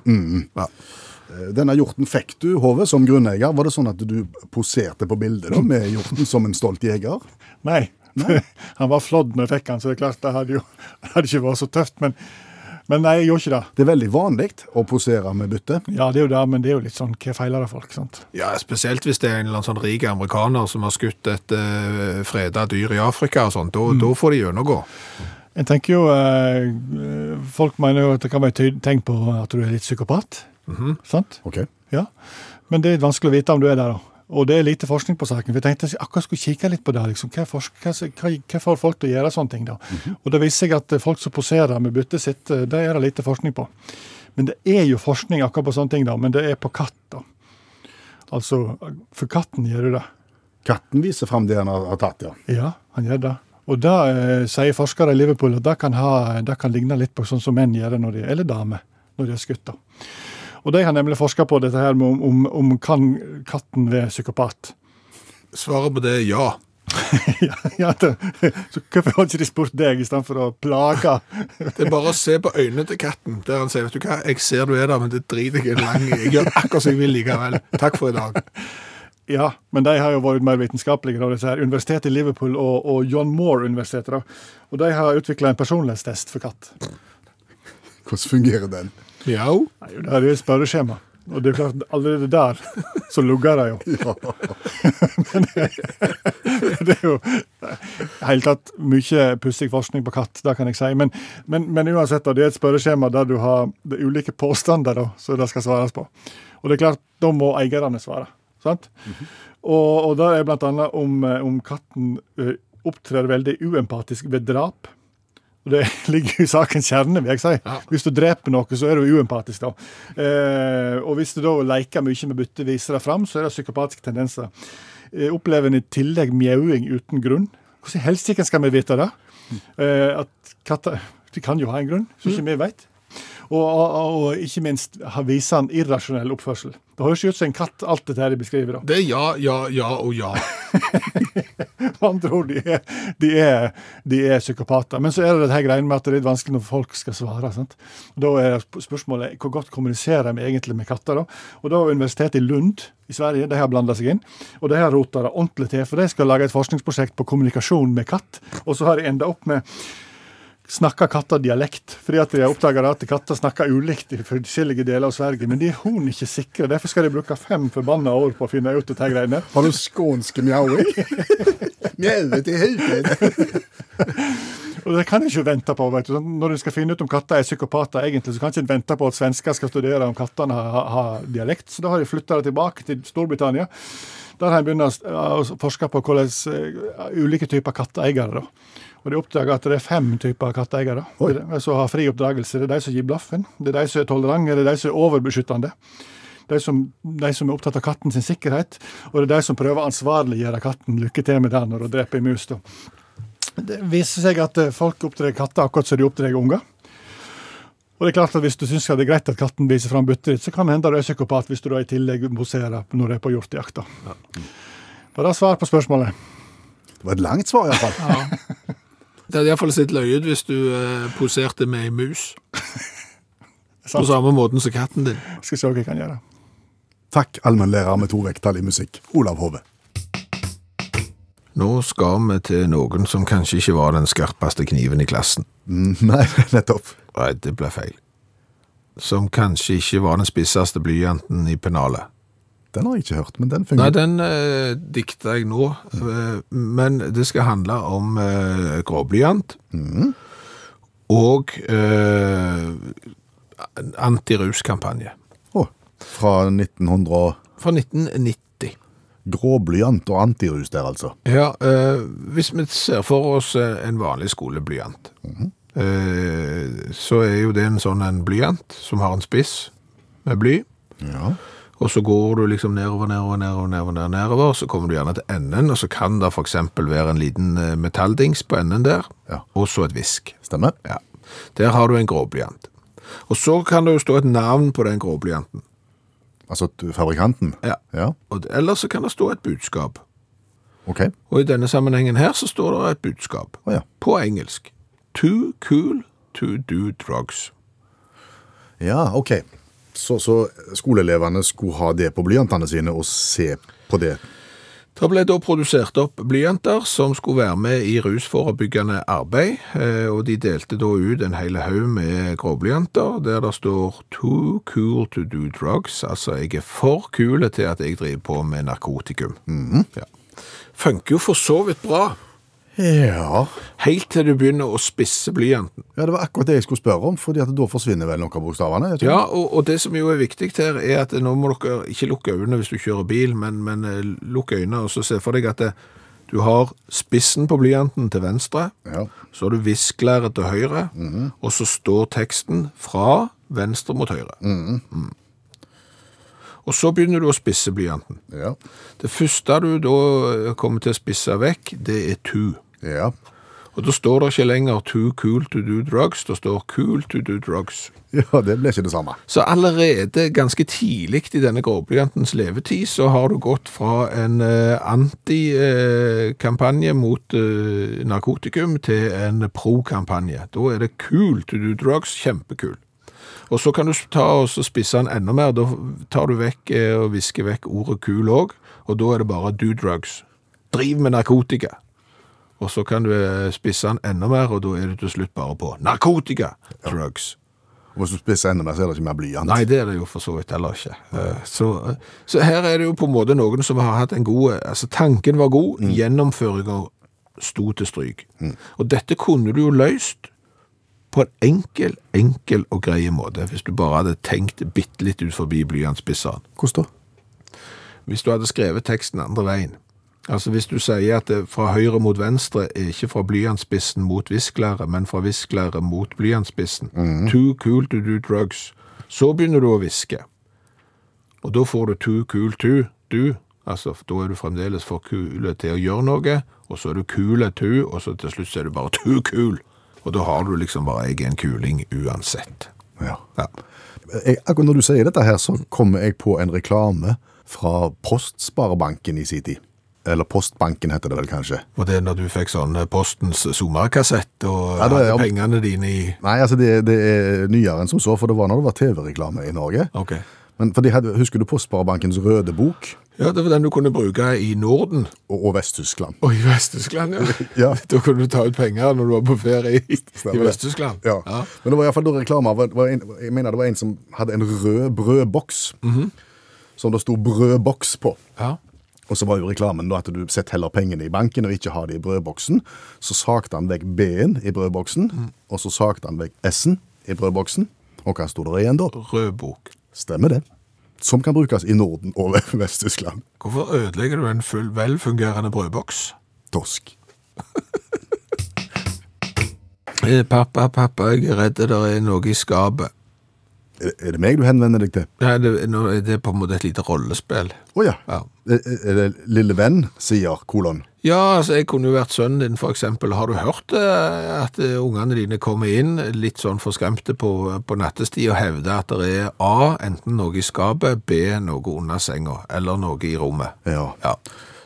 Ja. Eh, Denne hjorten fikk du, Hove, som grunneier. Var det sånn at du poserte på bildet da, med hjorten som en stolt jeger? Nei. *laughs* han var flådd når jeg fikk han, så det er klart det hadde jo det *laughs* hadde ikke vært så tøft. Men, men nei, jeg gjorde ikke det. Det er veldig vanlig å posere med bytte. Ja, det er jo det, men det er jo litt sånn hva feiler det folk, sant? Ja, spesielt hvis det er en eller annen sånn rik amerikaner som har skutt et uh, freda dyr i Afrika og sånt. Da, da får de gjennomgå. Jeg tenker jo, eh, Folk mener jo at det kan være tegn på at du er litt psykopat. sant? Ok. Ja. Men det er litt vanskelig å vite om du er der, da. Og det er lite forskning på saken. for jeg tenkte jeg akkurat skulle kikke litt på det. liksom. Hva, hva, hva, hva får folk til å gjøre sånne ting? da? Og det viser seg at eh, folk som poserer med byttet sitt, eh, det er det lite forskning på. Men det er jo forskning akkurat på sånne ting, da, men det er på katt. da. Altså, For katten gjør du det. Katten viser fram det han har, tatt, ja. Ja, han gjør det. Og da eh, sier forskere i Liverpool at det kan, ha, det kan ligne litt på sånn som menn gjør det, når de, eller damer, når de er skutt. da. Og de har nemlig forska på dette her med om, om, om kan katten være psykopat. Svaret på det er ja. *laughs* ja, ja, det, så Hvorfor har ikke de spurt deg istedenfor å plage? Det er bare å se på øynene til katten, der han sier vet du hva, jeg ser du er der, men det driter jeg lang i. Jeg gjør akkurat som jeg vil likevel. Takk for i dag. Ja, men de har jo vært mer vitenskapelige. Da, disse her. Universitetet i Liverpool og, og John Moore-universitetet. Og De har utvikla en personlighetstest for katt. Hvordan fungerer den? Nei, Det er et spørreskjema. Og det er klart, allerede der så lugger det jo. *laughs* Men det er jo helt tatt mye pussig forskning på katt, det kan jeg si. Men, men, men uansett, det er et spørreskjema der du har er ulike påstander da, som det skal svares på. Og det er klart, da må eierne svare. sant? Og, og det er annet om, eh, om katten eh, opptrer veldig uempatisk ved drap. Og Det *laughs* ligger i sakens kjerne, vil jeg si. Ja. Hvis du dreper noe, så er du uempatisk. da. Eh, og hvis du da leker mye med bytte, viser det fram, så er det psykopatiske tendenser. Eh, opplever en i tillegg mjauing uten grunn. Hvordan i helsike skal vi vite det? Eh, at katter De kan jo ha en grunn, som ikke vi vet. Og, og, og ikke minst viser han irrasjonell oppførsel. Det høres ikke ut som en katt, alt dette de beskriver. da. Det er ja, ja, ja og ja. *laughs* Med andre ord, de er, de, er, de er psykopater. Men så er det dette greiene med at det er litt vanskelig når folk skal svare. sant? Da er spørsmålet hvor godt kommuniserer de egentlig med katter. da? Og da har Universitetet i Lund i Sverige de har blanda seg inn, og de har rota det ordentlig til. For de skal lage et forskningsprosjekt på kommunikasjon med katt, og så har de enda opp med Snakker katter dialekt? Fordi at de har oppdaga at katter snakker ulikt i forskjellige deler av Sverige. Men de er hun ikke sikre. Derfor skal de bruke fem forbanna år på å finne ut dette greiene. Har du skånske mjauing? *laughs* Mjauet i hodet. Og det kan en ikke vente på. vet du. Sånn, Når en skal finne ut om katter er psykopater, egentlig, så kan en ikke vente på at svensker skal studere om kattene har, har, dialekt. Så da har de flytta det tilbake til Storbritannia. Der har en begynt å forske på hvordan eh, ulike typer katteeiere. da. Og de oppdaga at det er fem typer katteeiere. Er som har fri oppdragelse. Det er de som gir blaffen. Det er de som er tolerante. Det er de som er overbeskyttende. De som, de som er opptatt av katten sin sikkerhet. Og det er de som prøver å ansvarliggjøre katten. Lykke til med det når hun dreper mus. da. Det viser seg at eh, folk oppdrar katter akkurat som de oppdrar unger. Og det er klart at Hvis du syns det er greit at katten viser fram byttet ditt, så kan det hende du er psykopat hvis du da i tillegg moserer når du er på hjortejakt. Var det svar på spørsmålet? Det var et langt svar, iallfall. Det hadde iallfall sett løye ut hvis du eh, poserte med ei mus. *laughs* På samme måten som katten din. Skal se hva jeg kan gjøre. Takk, allmennlærer med to vekttall i musikk, Olav Hove. Nå skal vi til noen som kanskje ikke var den skarpeste kniven i klassen. Mm, *laughs* Nei, nettopp. Nei, det ble feil. Som kanskje ikke var den spisseste blyanten i pennalet. Den har jeg ikke hørt, men den fungerer. Nei, den eh, dikter jeg nå, eh, men det skal handle om eh, gråblyant og eh, antiruskampanje Å, fra 1900 og fra 1990. Gråblyant og antirus der, altså. Ja, eh, hvis vi ser for oss eh, en vanlig skoleblyant, eh, så er jo det en sånn en blyant som har en spiss med bly, Ja. Og så går du liksom nedover, nedover, nedover, nedover, nedover, så kommer du gjerne til enden, og så kan det eksempel være en liten eh, metalldings på enden der, Ja. og så et visk. Stemmer? Ja. Der har du en gråblyant. Og så kan det jo stå et navn på den gråblyanten. Altså fabrikanten? Ja. Ja, Og, eller så kan det stå et budskap. ok. Og i denne sammenhengen her så står det et budskap. Oh, ja. På engelsk. Too cool to do drugs. Ja, ok. Så, så skoleelevene skulle ha det på blyantene sine og se på det. Det ble da produsert opp blyanter som skulle være med i rusforebyggende arbeid, eh, og de delte da ut en hel haug med gråblyanter, der det står «Too cool to do drugs», altså jeg er for kule til at jeg driver på med narkotikum. ja. Funker jo for så vidt bra, Ja. helt til du begynner å spisse blyanten. ja, det var akkurat det jeg skulle spørre om, fordi at da forsvinner vel noen av bokstavene? Ja, og, og det som jo er viktig her, er at nå må dere ikke lukke øynene hvis du kjører bil, men, men eh, lukk øynene og så se for deg at det, du har spissen på blyanten til venstre, Ja. så har du visklæret til høyre, og så står teksten fra venstre mot høyre. Mm. Og så begynner du å spisse blyanten. Ja. Det første du da kommer til å spisse vekk, det er to. Ja. Og da står det ikke lenger too cool to do drugs, det står cool to do drugs. Ja, det ble ikke det samme. Så allerede ganske tidlig i denne gråblyantens levetid så har du gått fra en eh, anti-kampanje mot eh, narkotikum til en pro-kampanje. Da er det cool to do drugs, kjempekul. Og så kan du ta og spisse den enda mer. Da tar du vekk eh, og visker vekk ordet kul òg, og da er det bare do drugs. Driv med narkotika. Og så kan du eh, spisse den enda mer, og da er du til slutt bare på narkotika, drugs. Og Hvis du spisser enda mer, så er det ikke mer blyant. Nei, det er det jo for så vidt heller ikke. Eh, Så, så her er det jo på en måte noen som har hatt en god Altså, tanken var god, gjennomføringa sto til stryk. Og dette kunne du jo løst på en enkel, enkel og grei måte, hvis du bare hadde tenkt bitte litt ut forbi blyantspisseren. Hvordan da? Hvis du hadde skrevet teksten andre veien. Altså hvis du sier at det fra høyre mot venstre er ikke fra blyantspissen mot viskelæret, men fra viskelæret mot blyantspissen. Too cool to do drugs. Så begynner du å viske. Og da får du too cool to do. Altså da er du fremdeles for kule til å gjøre noe, og så er du kule to, og så til slutt så er du bare too cool. Og da har du liksom bare jeg er en kuling uansett. Ja. Ja. Jeg, akkurat når du sier dette her, så kommer jeg på en reklame fra Postsparebanken i sin tid. Eller Postbanken heter det vel kanskje. Og det er når du fikk sånn eh, postens sommerkassett og Ja, hadde pengene dine i Nei, altså det, det er nyere enn som så, for det var når det var TV-reklame i Norge. Ok. Men for de hadde, Husker du Postsparebankens røde bok? Ja, det var den du kunne bruke i Norden. Og, og Vest-Tyskland. Og i Vest-Tyskland, ja. *laughs* Ja. Da kunne du ta ut penger når du var på ferie i, i Vest-Tyskland. Ja. Men det var i hvert fall da reklame Jeg mener det var en som hadde en rød brødboks. Som det sto brødboks på. Ja. Og så var jo reklamen da at du setter heller pengene i banken og ikke har det i brødboksen. Så sakte han vekk B-en i brødboksen, og så sakte han vekk S-en i brødboksen. Og hva sto der igjen da? Rødbok. Stemmer det. Som kan brukes i Norden og *laughs* Vest-Tyskland. Hvorfor ødelegger du en full, velfungerende brødboks? Tosk. Eh, Pappa, pappa, jeg er redd det er noe i skapet. Er, det meg du henvender deg til? Nei, det, det er på en måte et lite rollespill. Å ja. Ja. Er, er det lille venn, sier kolon. Ja, altså, jeg kunne jo vært sønnen din, for eksempel. Har du hørt eh, at eh, ungene dine kommer inn litt sånn forskremte på, på nattestid og hevder at det er A, enten noe i skapet, B, noe under senga, eller noe i rommet? Ja. Ja.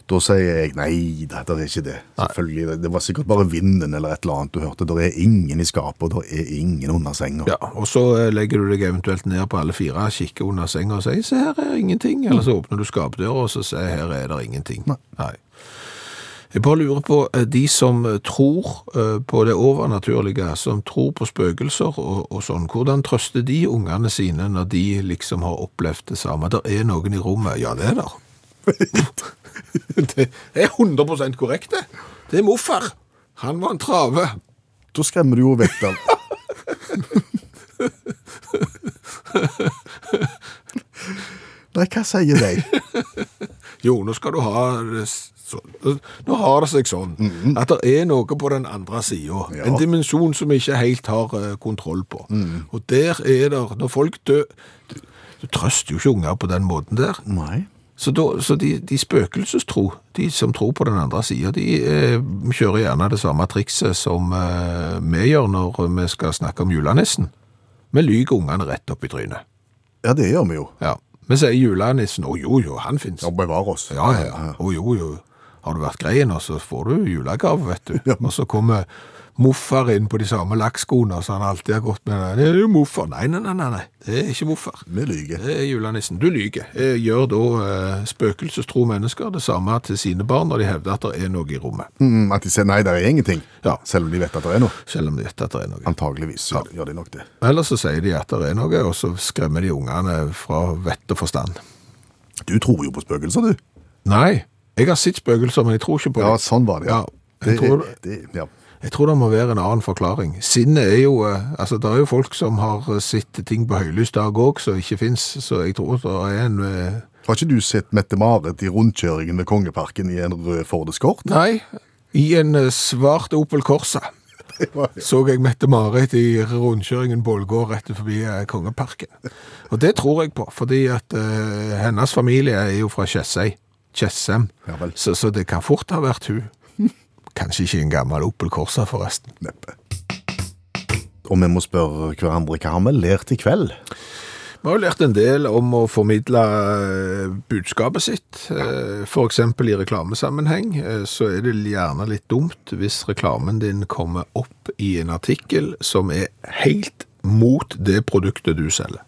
Da sier jeg nei, det er ikke det. Selvfølgelig, det- Det var sikkert bare vinden eller et eller annet du hørte. Det er ingen i skapet, og det er ingen under senga. Ja, og så eh, legger du deg eventuelt ned på alle fire, kikker under senga og sier, se her er ingenting, eller så åpner du skapdøra og så sier, her er det ingenting. Nei. Jeg bare lurer på, eh, de som eh, tror på det overnaturlige, som tror på spøkelser og, og sånn, hvordan trøster de ungene sine når de liksom har opplevd det samme? Det er noen i rommet. Ja, det er der. *laughs* det er 100% korrekt det. Det er morfar. Han var en trave. Da skremmer du jo vekk den. *laughs* Nei, hva sier de? Jo, nå skal du ha det sånn. Nå har det seg sånn at det er noe på den andre sida. Ja. En dimensjon som vi ikke helt har eh, kontroll på. Og der er det Når folk dør Du, du trøster jo ikke unger på den måten der. Nei. Så, da, så de, de spøkelsestro, de som tror på den andre sida, de eh, kjører gjerne det samme trikset som eh, vi gjør når vi skal snakke om julenissen. Vi lyger ungene rett opp i trynet. Ja, det gjør vi jo. Ja. Vi sier julenissen. Å jo, jo, han fins. Ja, bevar oss. Ja, ja, ja. Å jo, jo. Har du vært grei nå, så får du julegave, vet du. Ja. Og så kommer moffar inn på de samme lakkskoene som han alltid har gått med. Det er jo moffar. Nei, nei, nei, nei, det er ikke moffar. Vi lyger. Det er julenissen. Du lyger. Eh, Gjør da eh, spøkelsestro mennesker det samme til sine barn når de hevder at det er noe i rommet. Mm, at de sier nei, det er ingenting. Ja. Selv om de vet at det er noe. Selv om de vet at det er noe. Antageligvis gjør, gjør de nok det. Eller så sier de at det er noe, og så skremmer de ungene fra vett og forstand. Du tror jo på spøkelser, du. Nei, jeg har sett spøkelser, men jeg tror ikke på det. Ja, sånn var det. Ja, det, tror... det, det, ja. Jeg tror det må være en annen forklaring. Sinnet er jo eh, Altså, det er jo folk som har eh, sett ting på høylys dag òg som ikke fins, så jeg tror det er en eh, Har ikke du sett Mette-Marit i rundkjøringen ved Kongeparken i en rød Ford Escort? Nei, i en svart Opel Corsa *laughs* så jeg Mette-Marit i rundkjøringen Bålgård rett forbi Kongeparken. Og det tror jeg på, fordi at uh, hennes familie er jo fra Tjessheim. Ja. Så, så det kan fort ha vært hun. Kanskje ikke en gammel Opel Corsa, forresten. Neppe. Og vi må spørre hverandre hva har vi lært i kveld? Vi har jo lært en del om å formidle eh, budskapet sitt. F.eks. For eksempel i reklamesammenheng, eh, så er det gjerne litt dumt hvis reklamen din kommer opp i en artikkel som er helt mot det produktet du selger.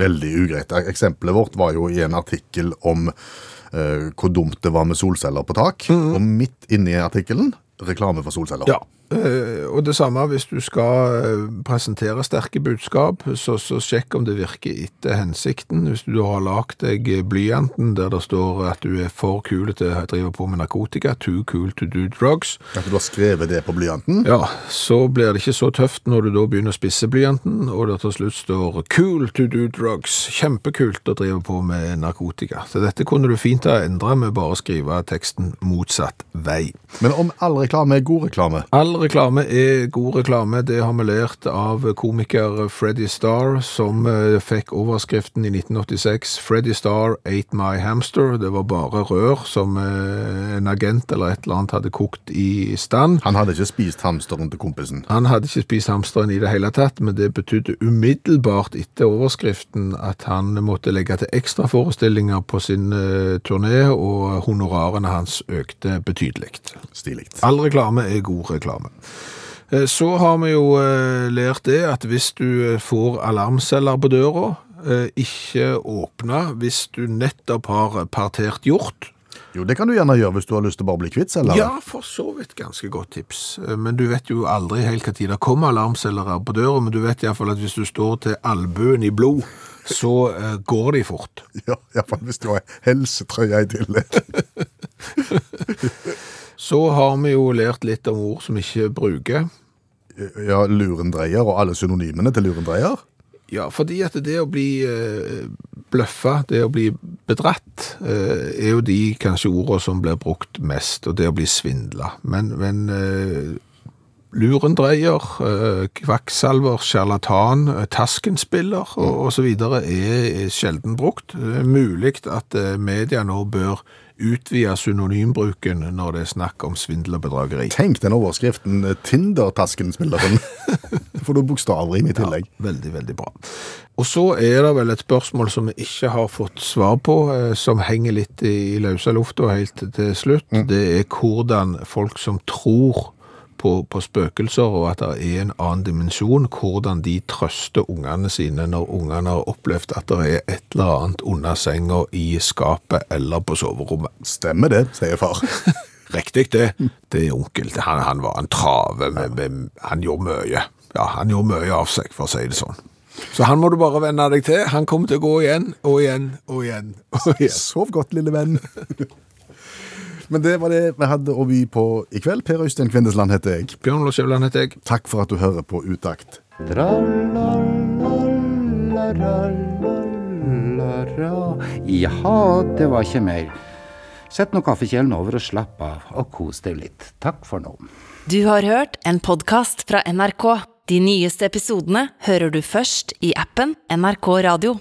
Veldig ugreit. Eksempelet vårt var jo i en artikkel om eh, hvor dumt det var med solceller på tak. Og midt inni artikkelen reklame for solceller. Ja, eh, og det samme hvis du skal eh, presentere sterke budskap, så, så sjekk om det virker etter hensikten. Hvis du har lagt deg blyanten der det står at du er for kul til å drive på med narkotika, too cool to do drugs, At du har skrevet det på blyanten. ja, så blir det ikke så tøft når du da begynner å spisse blyanten, og det til slutt står cool to do drugs, kjempekult å drive på med narkotika. Så dette kunne du fint ha endret med bare å skrive teksten motsatt vei. Men om all reklame er god reklame All reklame er god reklame. Det har vi lært av komiker Freddy Starr, som eh, fikk overskriften i 1986 Freddy Starr ate my hamster. Det var bare rør som eh, en agent eller et eller annet hadde kokt i stand. Han hadde ikke spist hamsteren til kompisen. Han hadde ikke spist hamsteren i det hele tatt, men det betydde umiddelbart etter overskriften at han måtte legge til ekstra forestillinger på sin eh, turné, og honorarene hans økte betydelig. Stilig. All reklame er god reklame. Eh, Så har vi jo eh, lært det at hvis du eh, får alarmceller på døra, ikke åpne hvis du nettopp har partert hjort. Jo, det kan du gjerne gjøre hvis du har lyst til å bare bli kvitt celler. Ja, for så vidt ganske godt tips. Men du vet jo aldri helt hva tid det kommer alarmceller på døra, men du vet i hvert fall at hvis du står til albuen i blod, så går de fort. *laughs* Ja, Iallfall hvis du har helsetrøye i tillegg. *laughs* Så har vi jo lært litt om ord som vi ikke bruker. Ja, lurendreier og alle synonymene til lurendreier. Ja, fordi at det å bli eh, bløffa, det å bli bedratt, eh, er jo de kanskje ordene som blir brukt mest, og det å bli svindla. Men, men eh, lurendreier, eh, kvakksalver, sjarlatan, eh, taskenspiller og, så videre er sjelden brukt. Det er mulig at media nå bør utvide synonymbruken når det er snakk om svindel og bedrageri. Tenk den overskriften 'Tinder-tasken-spilleren'. *laughs* Får du bokstavrim i tillegg. Ja, Veldig, veldig bra. Og så er det vel et spørsmål som vi ikke har fått svar på, eh, som henger litt i, løse lufta helt til slutt. Det er hvordan folk som tror på, på spøkelser og at det er en annen dimensjon, hvordan de trøster ungene sine når ungene har opplevd at det er et eller annet under senga, i skapet eller på soverommet. Stemmer det, sier far. *laughs* Riktig det. Det er onkel. Han, han var en trave, med, med, han gjorde mye. Ja, han gjorde mye av seg, for å si det sånn. Så han må du bare venne deg til. Han kommer til å gå igjen og igjen og igjen. og *laughs* igjen. Sov godt, lille venn. *laughs* Men det var det vi hadde å by på i kveld. Per Øystein Kvindesland heter jeg. Bjørn Lars Skjæveland heter jeg. Takk for at du hører på Utakt. Jaha, det var ikke mer. Sett nå kaffekjelen over og slapp av, og kos deg litt. Takk for nå. Du har hørt en podkast fra NRK. De nyeste episodene hører du først i appen NRK Radio.